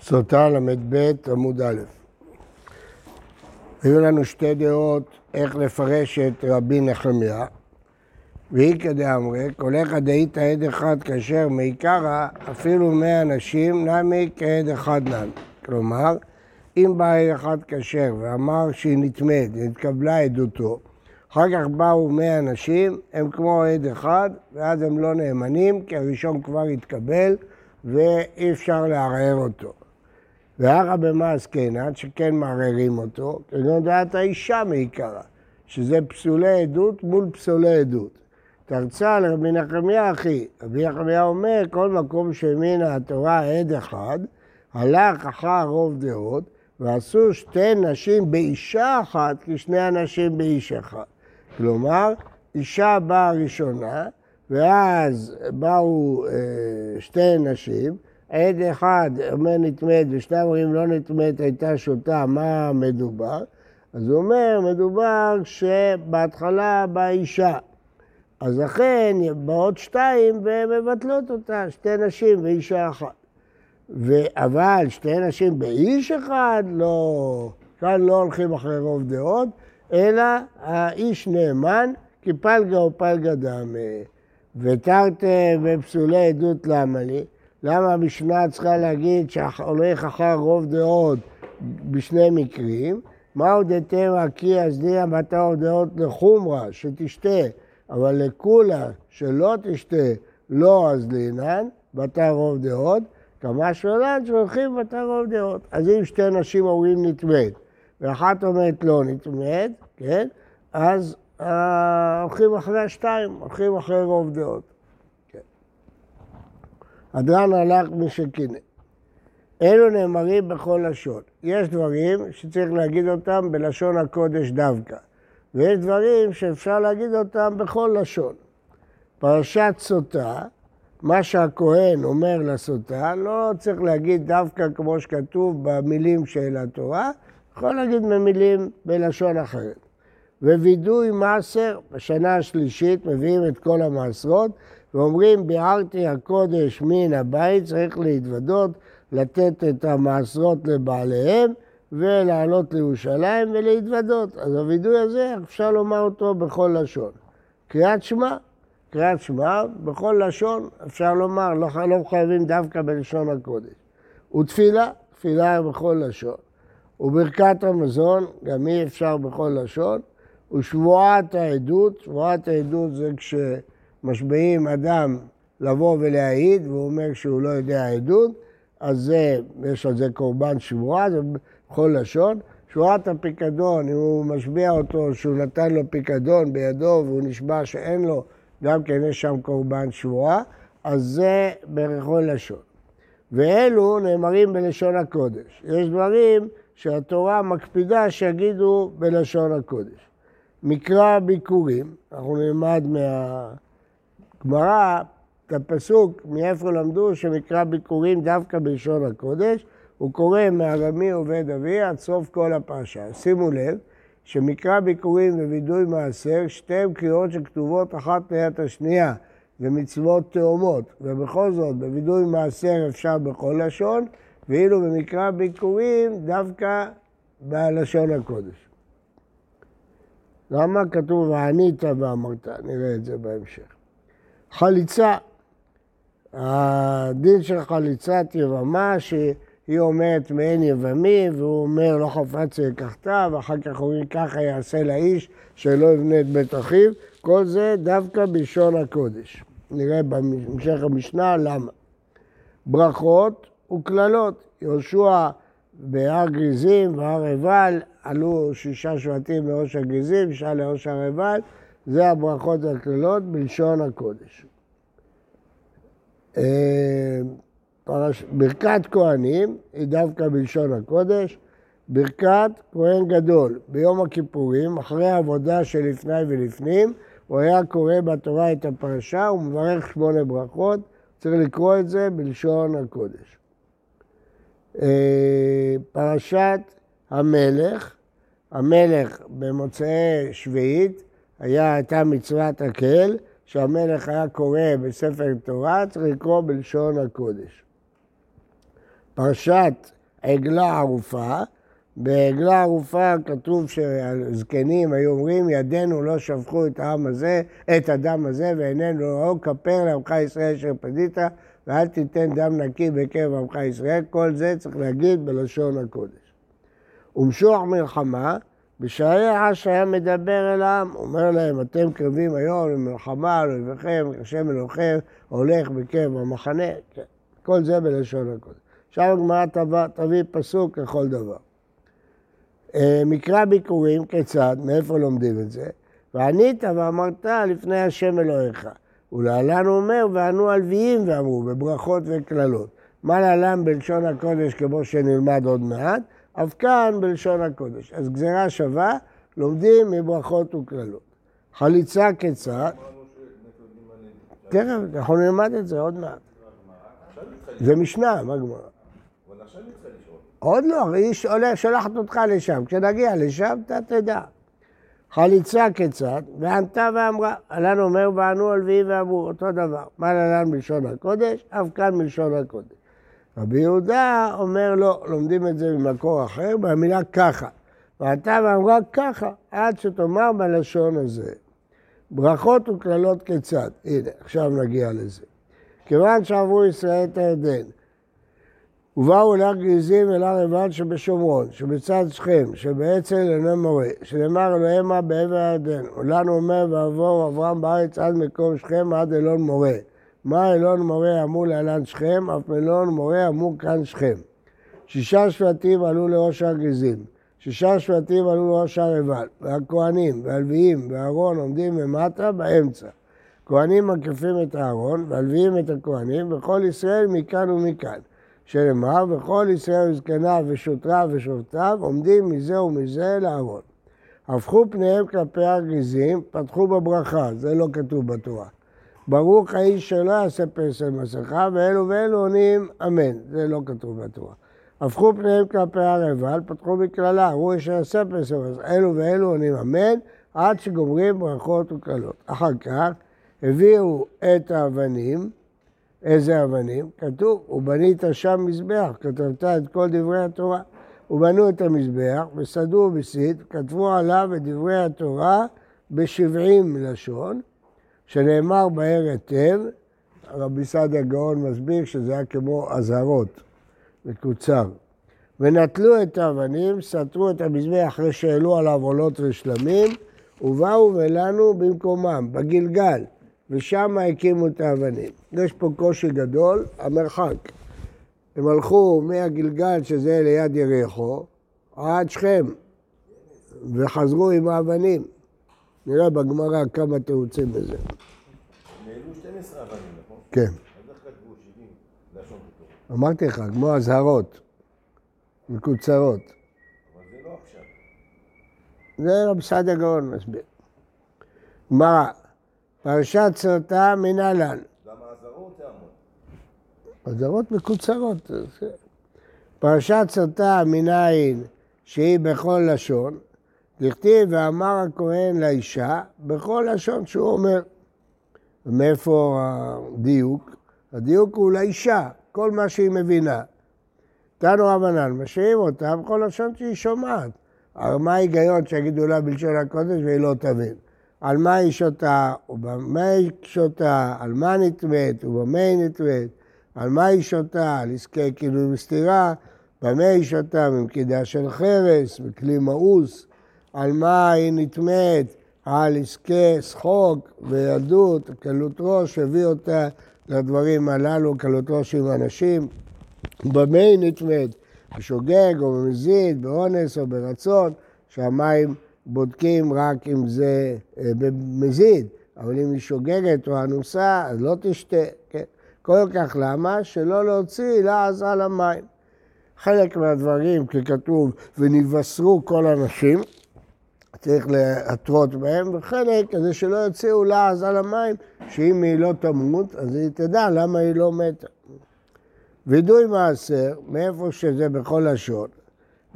סוטה ל"ב עמוד א'. היו לנו שתי דעות איך לפרש את רבי נחמיה, והיא כדאמרי, כל אחד דאית עד אחד כאשר מעיקרא, אפילו מאה אנשים נמי כעד אחד נמי. כלומר, אם בא עד אחד כשר ואמר שהיא נטמאת והתקבלה עדותו, אחר כך באו מאה אנשים, הם כמו עד אחד, ואז הם לא נאמנים, כי הראשון כבר התקבל ואי אפשר לערער אותו. ואחא במה עסקינן, שכן מערערים אותו, כגון דעת האישה מעיקרה, שזה פסולי עדות מול פסולי עדות. תרצה לרבי נחמיה אחי, רבי נחמיה אומר, כל מקום שהאמינה התורה עד אחד, הלך אחר רוב דעות, ועשו שתי נשים באישה אחת כשני אנשים באיש אחד. כלומר, אישה באה ראשונה, ואז באו אה, שתי נשים, עד אחד אומר נטמאת ושני אומרים לא נטמאת הייתה שותה, מה מדובר? אז הוא אומר, מדובר שבהתחלה באה אישה. אז לכן באות שתיים ומבטלות אותה, שתי נשים ואישה אחת. ו... אבל שתי נשים באיש אחד, לא, כאן לא הולכים אחרי רוב דעות, אלא האיש נאמן, כי פלגה או פלגה דמי. ותרתי בפסולי עדות למה לי? למה המשנה צריכה להגיד שהולך אחר רוב דעות בשני מקרים? מהו דתרא כי אזניה בתר דעות לחומרה, שתשתה, אבל לקולה שלא תשתה לא אזלינן, בתר רוב דעות, כמה שולן שהולכים בתר רוב דעות. אז אם שתי נשים אומרים נטמאת, ואחת אומרת לא נטמאת, כן? אז אה, הולכים אחרי השתיים, הולכים אחרי רוב דעות. הדרן הלך משקינא. אלו נאמרים בכל לשון. יש דברים שצריך להגיד אותם בלשון הקודש דווקא, ויש דברים שאפשר להגיד אותם בכל לשון. פרשת סוטה, מה שהכהן אומר לסוטה, לא צריך להגיד דווקא כמו שכתוב במילים של התורה, יכול להגיד במילים בלשון אחרת. ווידוי מעשר, בשנה השלישית מביאים את כל המעשרות, ואומרים ביערתי הקודש מן הבית, צריך להתוודות, לתת את המעשרות לבעליהם ולעלות לירושלים ולהתוודות. אז הווידוי הזה אפשר לומר אותו בכל לשון. קריאת שמע, קריאת שמע בכל לשון אפשר לומר, לא, לא חייבים דווקא בלשון הקודש. ותפילה, תפילה בכל לשון. וברכת המזון, גם אי אפשר בכל לשון. ושבועת העדות, שבועת העדות זה כש... משביעים אדם לבוא ולהעיד, והוא אומר שהוא לא יודע עדות, אז זה, יש על זה קורבן שבועה, זה בכל לשון. שבועת הפיקדון, אם הוא משביע אותו שהוא נתן לו פיקדון בידו והוא נשבע שאין לו, גם כן יש שם קורבן שבועה, אז זה בכל לשון. ואלו נאמרים בלשון הקודש. יש דברים שהתורה מקפידה שיגידו בלשון הקודש. מקרא ביקורים, אנחנו נלמד מה... גמרא, את הפסוק, מאיפה למדו שמקרא ביקורים דווקא בלשון הקודש, הוא קורא מארמי עובד אבי עד סוף כל הפרשה. שימו לב שמקרא ביקורים ווידוי מעשר, שתיהן קריאות שכתובות אחת ליד השנייה, זה מצוות תאומות, ובכל זאת בווידוי מעשר אפשר בכל לשון, ואילו במקרא ביקורים דווקא בלשון הקודש. למה כתוב וענית ואמרת? נראה את זה בהמשך. חליצה, הדין של חליצת יבמה, שהיא אומרת מעין יבמי, והוא אומר לא חפץ לקחתה, ואחר כך אומרים ככה יעשה לאיש שלא יבנה את בית אחיו, כל זה דווקא בלשון הקודש. נראה בהמשך המשנה למה. ברכות וקללות, יהושע בהר גריזים והר עיבל, עלו שישה שבטים לראש הגריזים, שישה לראש הר עיבל, זה הברכות והקללות בלשון הקודש. אה. ברכת כהנים היא דווקא בלשון הקודש. ברכת כהן גדול ביום הכיפורים, אחרי העבודה שלפני ולפנים, הוא היה קורא בתורה את הפרשה ומברך שמונה ברכות, צריך לקרוא את זה בלשון הקודש. אה, פרשת המלך, המלך במוצאי שביעית, היה, הייתה מצוות הקהל, שהמלך היה קורא בספר תורה, צריך לקרוא בלשון הקודש. פרשת עגלה ערופה, בעגלה ערופה כתוב שהזקנים היו אומרים, ידינו לא שפכו את העם הזה, את הדם הזה, ועינינו ראו, כפר לעמך ישראל אשר פדית, ואל תיתן דם נקי בקרב עמך ישראל, כל זה צריך להגיד בלשון הקודש. ומשוח מלחמה, בשערי עש היה מדבר אל העם, אומר להם, אתם קרבים היום למלחמה על אויביכם, השם אלוהיכם הולך בקרב המחנה, כן. כל זה בלשון הקודש. עכשיו הגמרא תביא פסוק לכל דבר. אה, מקרא ביקורים, כיצד? מאיפה לומדים את זה? וענית ואמרת לפני השם אלוהיך. ולהלן הוא אומר, וענו הלוויים ואמרו, בברכות וקללות. מה להלן בלשון הקודש כמו שנלמד עוד מעט? אף כאן בלשון הקודש. אז גזירה שווה, לומדים מברכות וקללות. חליצה כיצד? תכף, אנחנו נלמד את זה עוד מעט. זה משנה, מה גמרא? עוד לא, היא שולחת אותך לשם. כשנגיע לשם, אתה תדע. חליצה כיצד, וענתה ואמרה, עלן אומר וענו הלוויים ואמרו, אותו דבר. מה לעלן בלשון הקודש? אף כאן בלשון הקודש. רבי יהודה אומר לא, לומדים את זה ממקור אחר, במילה ככה. וענתה ואמרה ככה, עד שתאמר בלשון הזה. ברכות וקללות כיצד? הנה, עכשיו נגיע לזה. כיוון שעברו ישראל את הירדן, ובאו אל הר גריזים אל הר עיבל שבשומרון, שבצד שכם, שבאצל אינו מורה, שנאמר אלוהימה בעבר הירדן. ולנו אומר ועבור אברהם בארץ עד מקום שכם עד אלון מורה. מה אלון מורה אמור להלן שכם, אף מלון מורה אמור כאן שכם. שישה שבטים עלו לראש הר גריזים, שישה שבטים עלו לראש הר עיבל, והכהנים והלוויים ואהרון עומדים למטה באמצע. כהנים מקיפים את הארון, והלוויים את הכהנים, וכל ישראל מכאן ומכאן. שנאמר, וכל ישראל וזקניו ושוטריו ושופטיו עומדים מזה ומזה לארון. הפכו פניהם כלפי הגזים, פתחו בברכה, זה לא כתוב בתורה. ברוך האיש שלא יעשה פסל מסכה, ואלו ואלו עונים אמן, זה לא כתוב בתורה. הפכו פניהם כלפי הר עיבל, פתחו בקללה, הוא אשר יעשה פסל מסכה, אלו ואלו עונים אמן, עד שגומרים ברכות וקללות. אחר כך הביאו את האבנים, איזה אבנים? כתוב, ובנית שם מזבח, כתבת את כל דברי התורה. ובנו את המזבח, וסדו בסיד, כתבו עליו את דברי התורה בשבעים לשון, שנאמר בהר היטב, רבי סעדיה גאון מסביר שזה היה כמו אזהרות, מקוצר. ונטלו את האבנים, סתרו את המזבח אחרי שהעלו עליו עולות ושלמים, ובאו ולנו במקומם, בגלגל. ושם הקימו את האבנים. יש פה קושי גדול, המרחק. הם הלכו מהגלגל, שזה ליד יריחו, עד שכם, וחזרו עם האבנים. נראה בגמרא כמה תירוצים בזה. נעלו 12 אבנים, נכון? כן. אז איך כתבו 70 לשון כתוב? אמרתי לך, כמו אזהרות, מקוצרות. אבל זה לא עכשיו. זה רב סעדיה גאון מסביר. גמרא, פרשת סרטה מנהלן. גם האזהרות יעמוד. אזהרות מקוצרות. פרשת סרטה מנין שהיא בכל לשון, דכתיב ואמר הכהן לאישה בכל לשון שהוא אומר. מאיפה הדיוק? הדיוק הוא לאישה, כל מה שהיא מבינה. תנו רבנן, משאירים אותה בכל לשון שהיא שומעת. אבל מה ההיגיון שיגידו לה בלשון הקודש והיא לא תבין? על מה היא שותה, ובמה היא שותה, על מה נטמאת, ובמה היא נטמאת, על מה היא שותה, על עסקי כאילו בסתירה, במה היא שותה, ממקידה של חרס, בכלי מאוס, על מה היא נטמאת, על עסקי שחוק וילדות, קלות ראש, הביא אותה לדברים הללו, קלות ראש עם אנשים. במה היא נטמאת? בשוגג או במזיד, באונס או ברצון, שהמים בודקים רק אם זה אה, במזיד, אבל אם היא שוגגת או אנוסה, אז לא תשתה. כן? כל כך למה? שלא להוציא לעז על המים. חלק מהדברים, ככתוב, ונבשרו כל הנשים, צריך להתרות בהם, וחלק כזה שלא יוציאו לעז על המים, שאם היא לא תמות, אז היא תדע למה היא לא מתה. וידוי מעשר, מאיפה שזה בכל לשון,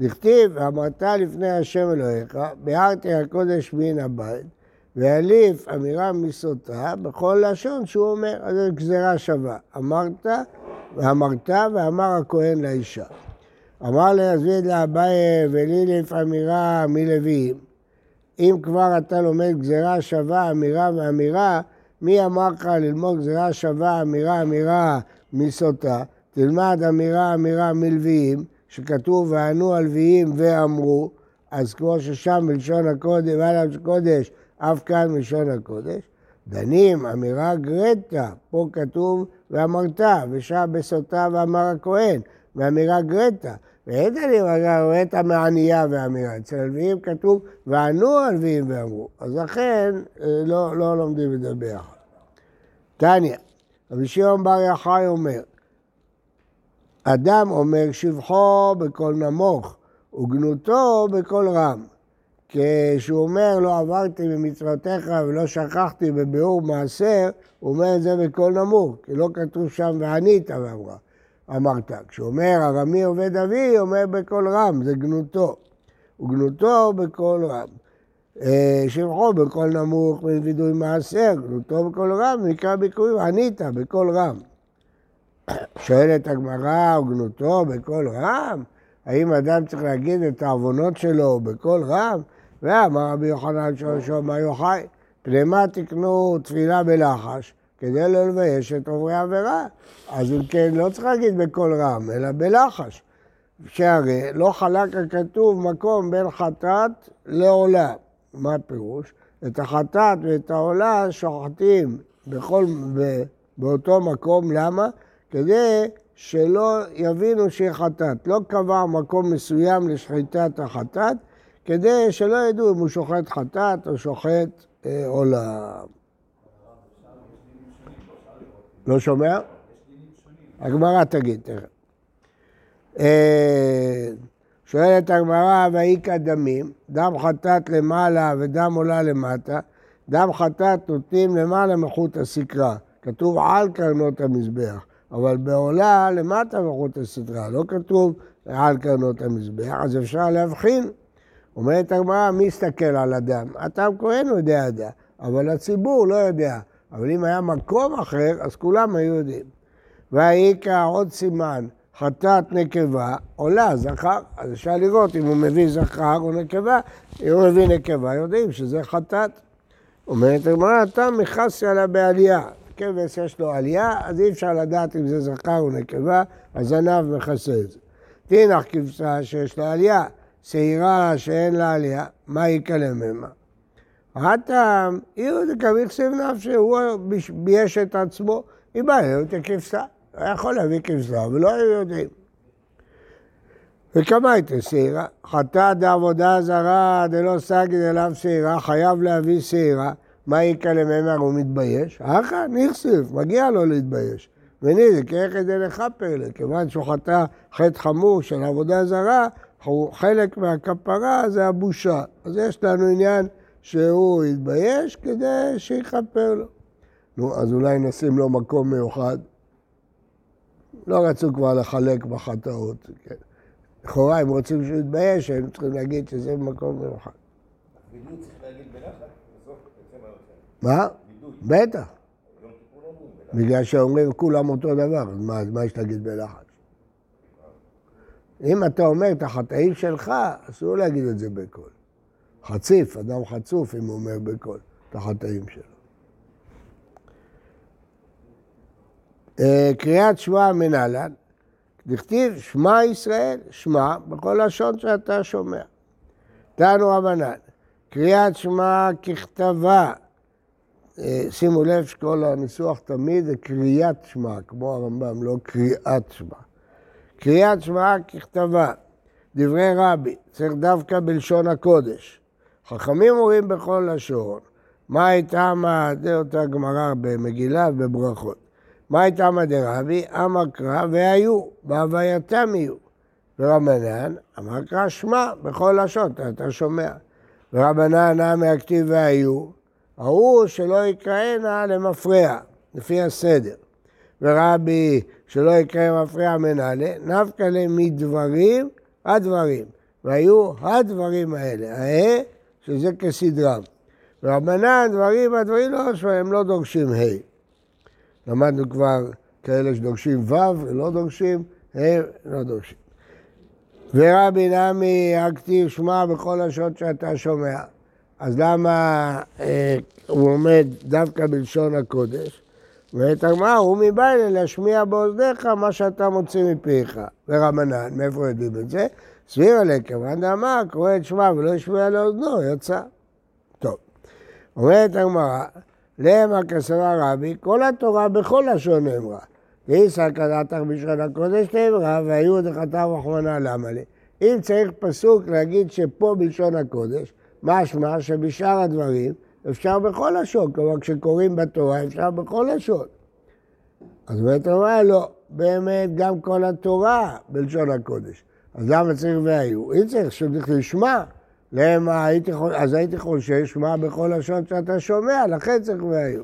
דכתיב, אמרת לפני השם אלוהיך, ביארתי הקודש מן הבית, ויליף אמירה מסוטה בכל לשון שהוא אומר, אז זו גזירה שווה. אמרת ואמרת ואמר הכהן לאישה. אמר ליזביד לאביי וליליף אמירה מלוויים. אם כבר אתה לומד גזירה שווה אמירה ואמירה, מי אמר לך ללמוד גזירה שווה אמירה אמירה מסוטה? תלמד אמירה אמירה מלוויים, שכתוב וענו הלוויים ואמרו, אז כמו ששם בלשון הקודש, ועליו קודש, אף כאן בלשון הקודש. דנים, אמירה גרטה, פה כתוב ואמרת, ושם בסוטה ואמר הכהן, ואמירה גרטה. ואין דנים, גרטה מענייה ואמירה. אצל הלוויים כתוב וענו הלוויים ואמרו. אז לכן אה, לא, לא לומדים את זה ביחד. תניא, רבי שמעון בר יחי אומר, אדם אומר שבחו בקול נמוך וגנותו בקול רם. כשהוא אומר לא עברתי במצוותיך ולא שכחתי בביאור מעשר, הוא אומר את זה בקול נמוך, כי לא כתוב שם וענית ואמרה, אמרת. כשהוא אומר ארמי עובד אבי, אומר בקול רם, זה גנותו. וגנותו בקול רם. אה, שבחו בקול נמוך וידוי מעשר, גנותו בקול רם, מקרא ביכורים, וענית בקול רם. שואלת הגמרא, וגנותו בקול רם? האם אדם צריך להגיד את העוונות שלו בקול רם? ואמר רבי יוחנן שורשו מה יוחאי, פנימה תקנו תפילה בלחש כדי לא לבייש את עוברי עבירה. אז אם כן, לא צריך להגיד בקול רם, אלא בלחש. שהרי לא חלק הכתוב מקום בין חטאת לעולה. מה הפירוש? את החטאת ואת העולה שוחטים בכל, באותו מקום, למה? כדי שלא יבינו שהיא חטאת. לא קבע מקום מסוים לשחיטת החטאת, כדי שלא ידעו אם הוא שוחט חטאת או שוחט אה, עולם. לא שומע? הגמרא תגיד תכף. אה, שואלת הגמרא, והיכה דמים, דם חטאת למעלה ודם עולה למטה, דם חטאת נותנים למעלה מחוט הסקרה, כתוב על קרנות המזבח, אבל בעולה למטה מחוט הסקרה, לא כתוב על קרנות המזבח, אז אפשר להבחין אומרת הגמרא, מי יסתכל על אדם? הטעם כהן יודע יודע, אבל הציבור לא יודע. אבל אם היה מקום אחר, אז כולם היו יודעים. והאיכה עוד סימן, חטאת נקבה, עולה זכר, אז אפשר לראות אם הוא מביא זכר או נקבה, אם הוא מביא נקבה, יודעים שזה חטאת. אומרת הגמרא, אתה מכסי עליה בעלייה. כבש יש לו עלייה, אז אי אפשר לדעת אם זה זכר או נקבה, הזנב מכסה את זה. תינח כבשה שיש לה עלייה. שעירה שאין לה עלייה, מה יקלה ממנה? הטעם, יהודה כמכסיב נפשי, הוא בייש את עצמו, לו את הכבשה. הוא יכול להביא כבשה, ולא היו יודעים. וכמה הייתה שעירה? חטא דעבודה זרה דלא סגי דלאו שעירה, חייב להביא שעירה. מה יקלה ממנה? הוא מתבייש? אחא נכסיב, מגיע לו להתבייש. וניזק, איך כדי לכפר לה, כיוון שהוא חטא חטא חמור של עבודה זרה, חלק מהכפרה זה הבושה. אז יש לנו עניין שהוא יתבייש כדי שיכפר לו. נו, אז אולי נשים לו מקום מיוחד. לא רצו כבר לחלק בחטאות. כן. לכאורה, אם רוצים שהוא יתבייש, הם צריכים להגיד שזה מקום מיוחד. וידוי צריך להגיד בלחץ, בסוף מה? בטח. בגלל שאומרים כולם אותו דבר, אז מה יש להגיד בלחץ? אם אתה אומר את החטאים שלך, אסור להגיד את זה בקול. חציף, אדם חצוף אם הוא אומר בקול את החטאים שלו. אה, קריאת שמע מנהלן, דכתיב שמע ישראל, שמע בכל לשון שאתה שומע. תנו רבנן, קריאת שמע ככתבה, אה, שימו לב שכל הניסוח תמיד זה קריאת שמע, כמו הרמב"ם, לא קריאת שמע. קריאת שמע ככתבה, דברי רבי, צריך דווקא בלשון הקודש. חכמים אומרים בכל לשון, מה הייתה מה, אותה גמרא במגילה ובברכות. מה הייתה מה דרבי? אמר קרא והיו, בהווייתם יהיו. ורבנן אמר קרא שמע בכל לשון, אתה, שומע. ורבנן נמי הכתיב והיו, ההוא שלא יקראנה למפרע, לפי הסדר. ורבי שלא יקרה מפריע מנהלה, נפקא להם מדברים הדברים. והיו הדברים האלה, האה, שזה כסדרם. ורבנן דברים, הדברים לא, הם לא דורשים ה'. למדנו כבר כאלה שדורשים ו' ולא דורשים, הם לא דורשים. ורבי נמי הכתיב שמע בכל השעות שאתה שומע. אז למה אה, הוא עומד דווקא בלשון הקודש? ואת הגמרא, הוא מבעלה להשמיע באוזניך מה שאתה מוציא מפיך. ורבנן, מאיפה יודעים את זה? סביר עליה, כיוון דאמר, קורא את שמע ולא ישמיע לאוזנו, יצא. טוב. אומרת הגמרא, למה כסבה רבי, כל התורה בכל לשון נאמרה. ואיסא קדתך בלשון הקודש נאמרה, והיו דחתה רחמנא למה לי. אם צריך פסוק להגיד שפה בלשון הקודש, משמע שבשאר הדברים אפשר בכל לשון, כלומר כשקוראים בתורה אפשר בכל לשון. אז באמת אומרת לא, באמת גם כל התורה בלשון הקודש. אז למה צריך והיו? אם צריך שצריך לשמע, למה הייתי, אז הייתי חושב שמע בכל לשון שאתה שומע, לכן צריך והיו.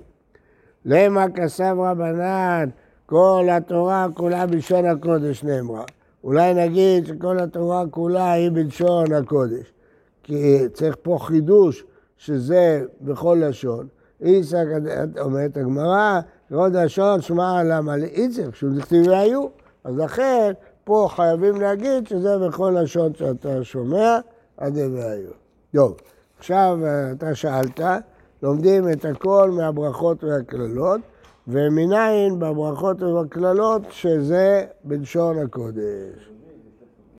למה כסף רבנן, כל התורה כולה בלשון הקודש נאמרה. אולי נגיד שכל התורה כולה היא בלשון הקודש. כי צריך פה חידוש שזה בכל לשון. איסק, אומרת הגמרא, עוד לשון שמע למה לאיצק, שהוא דכתיב והיו. אז לכן, פה חייבים להגיד שזה בכל לשון שאתה שומע, עד והיו. טוב, עכשיו אתה שאלת, לומדים את הכל מהברכות והקללות, ומנין בברכות ובקללות שזה בלשון הקודש.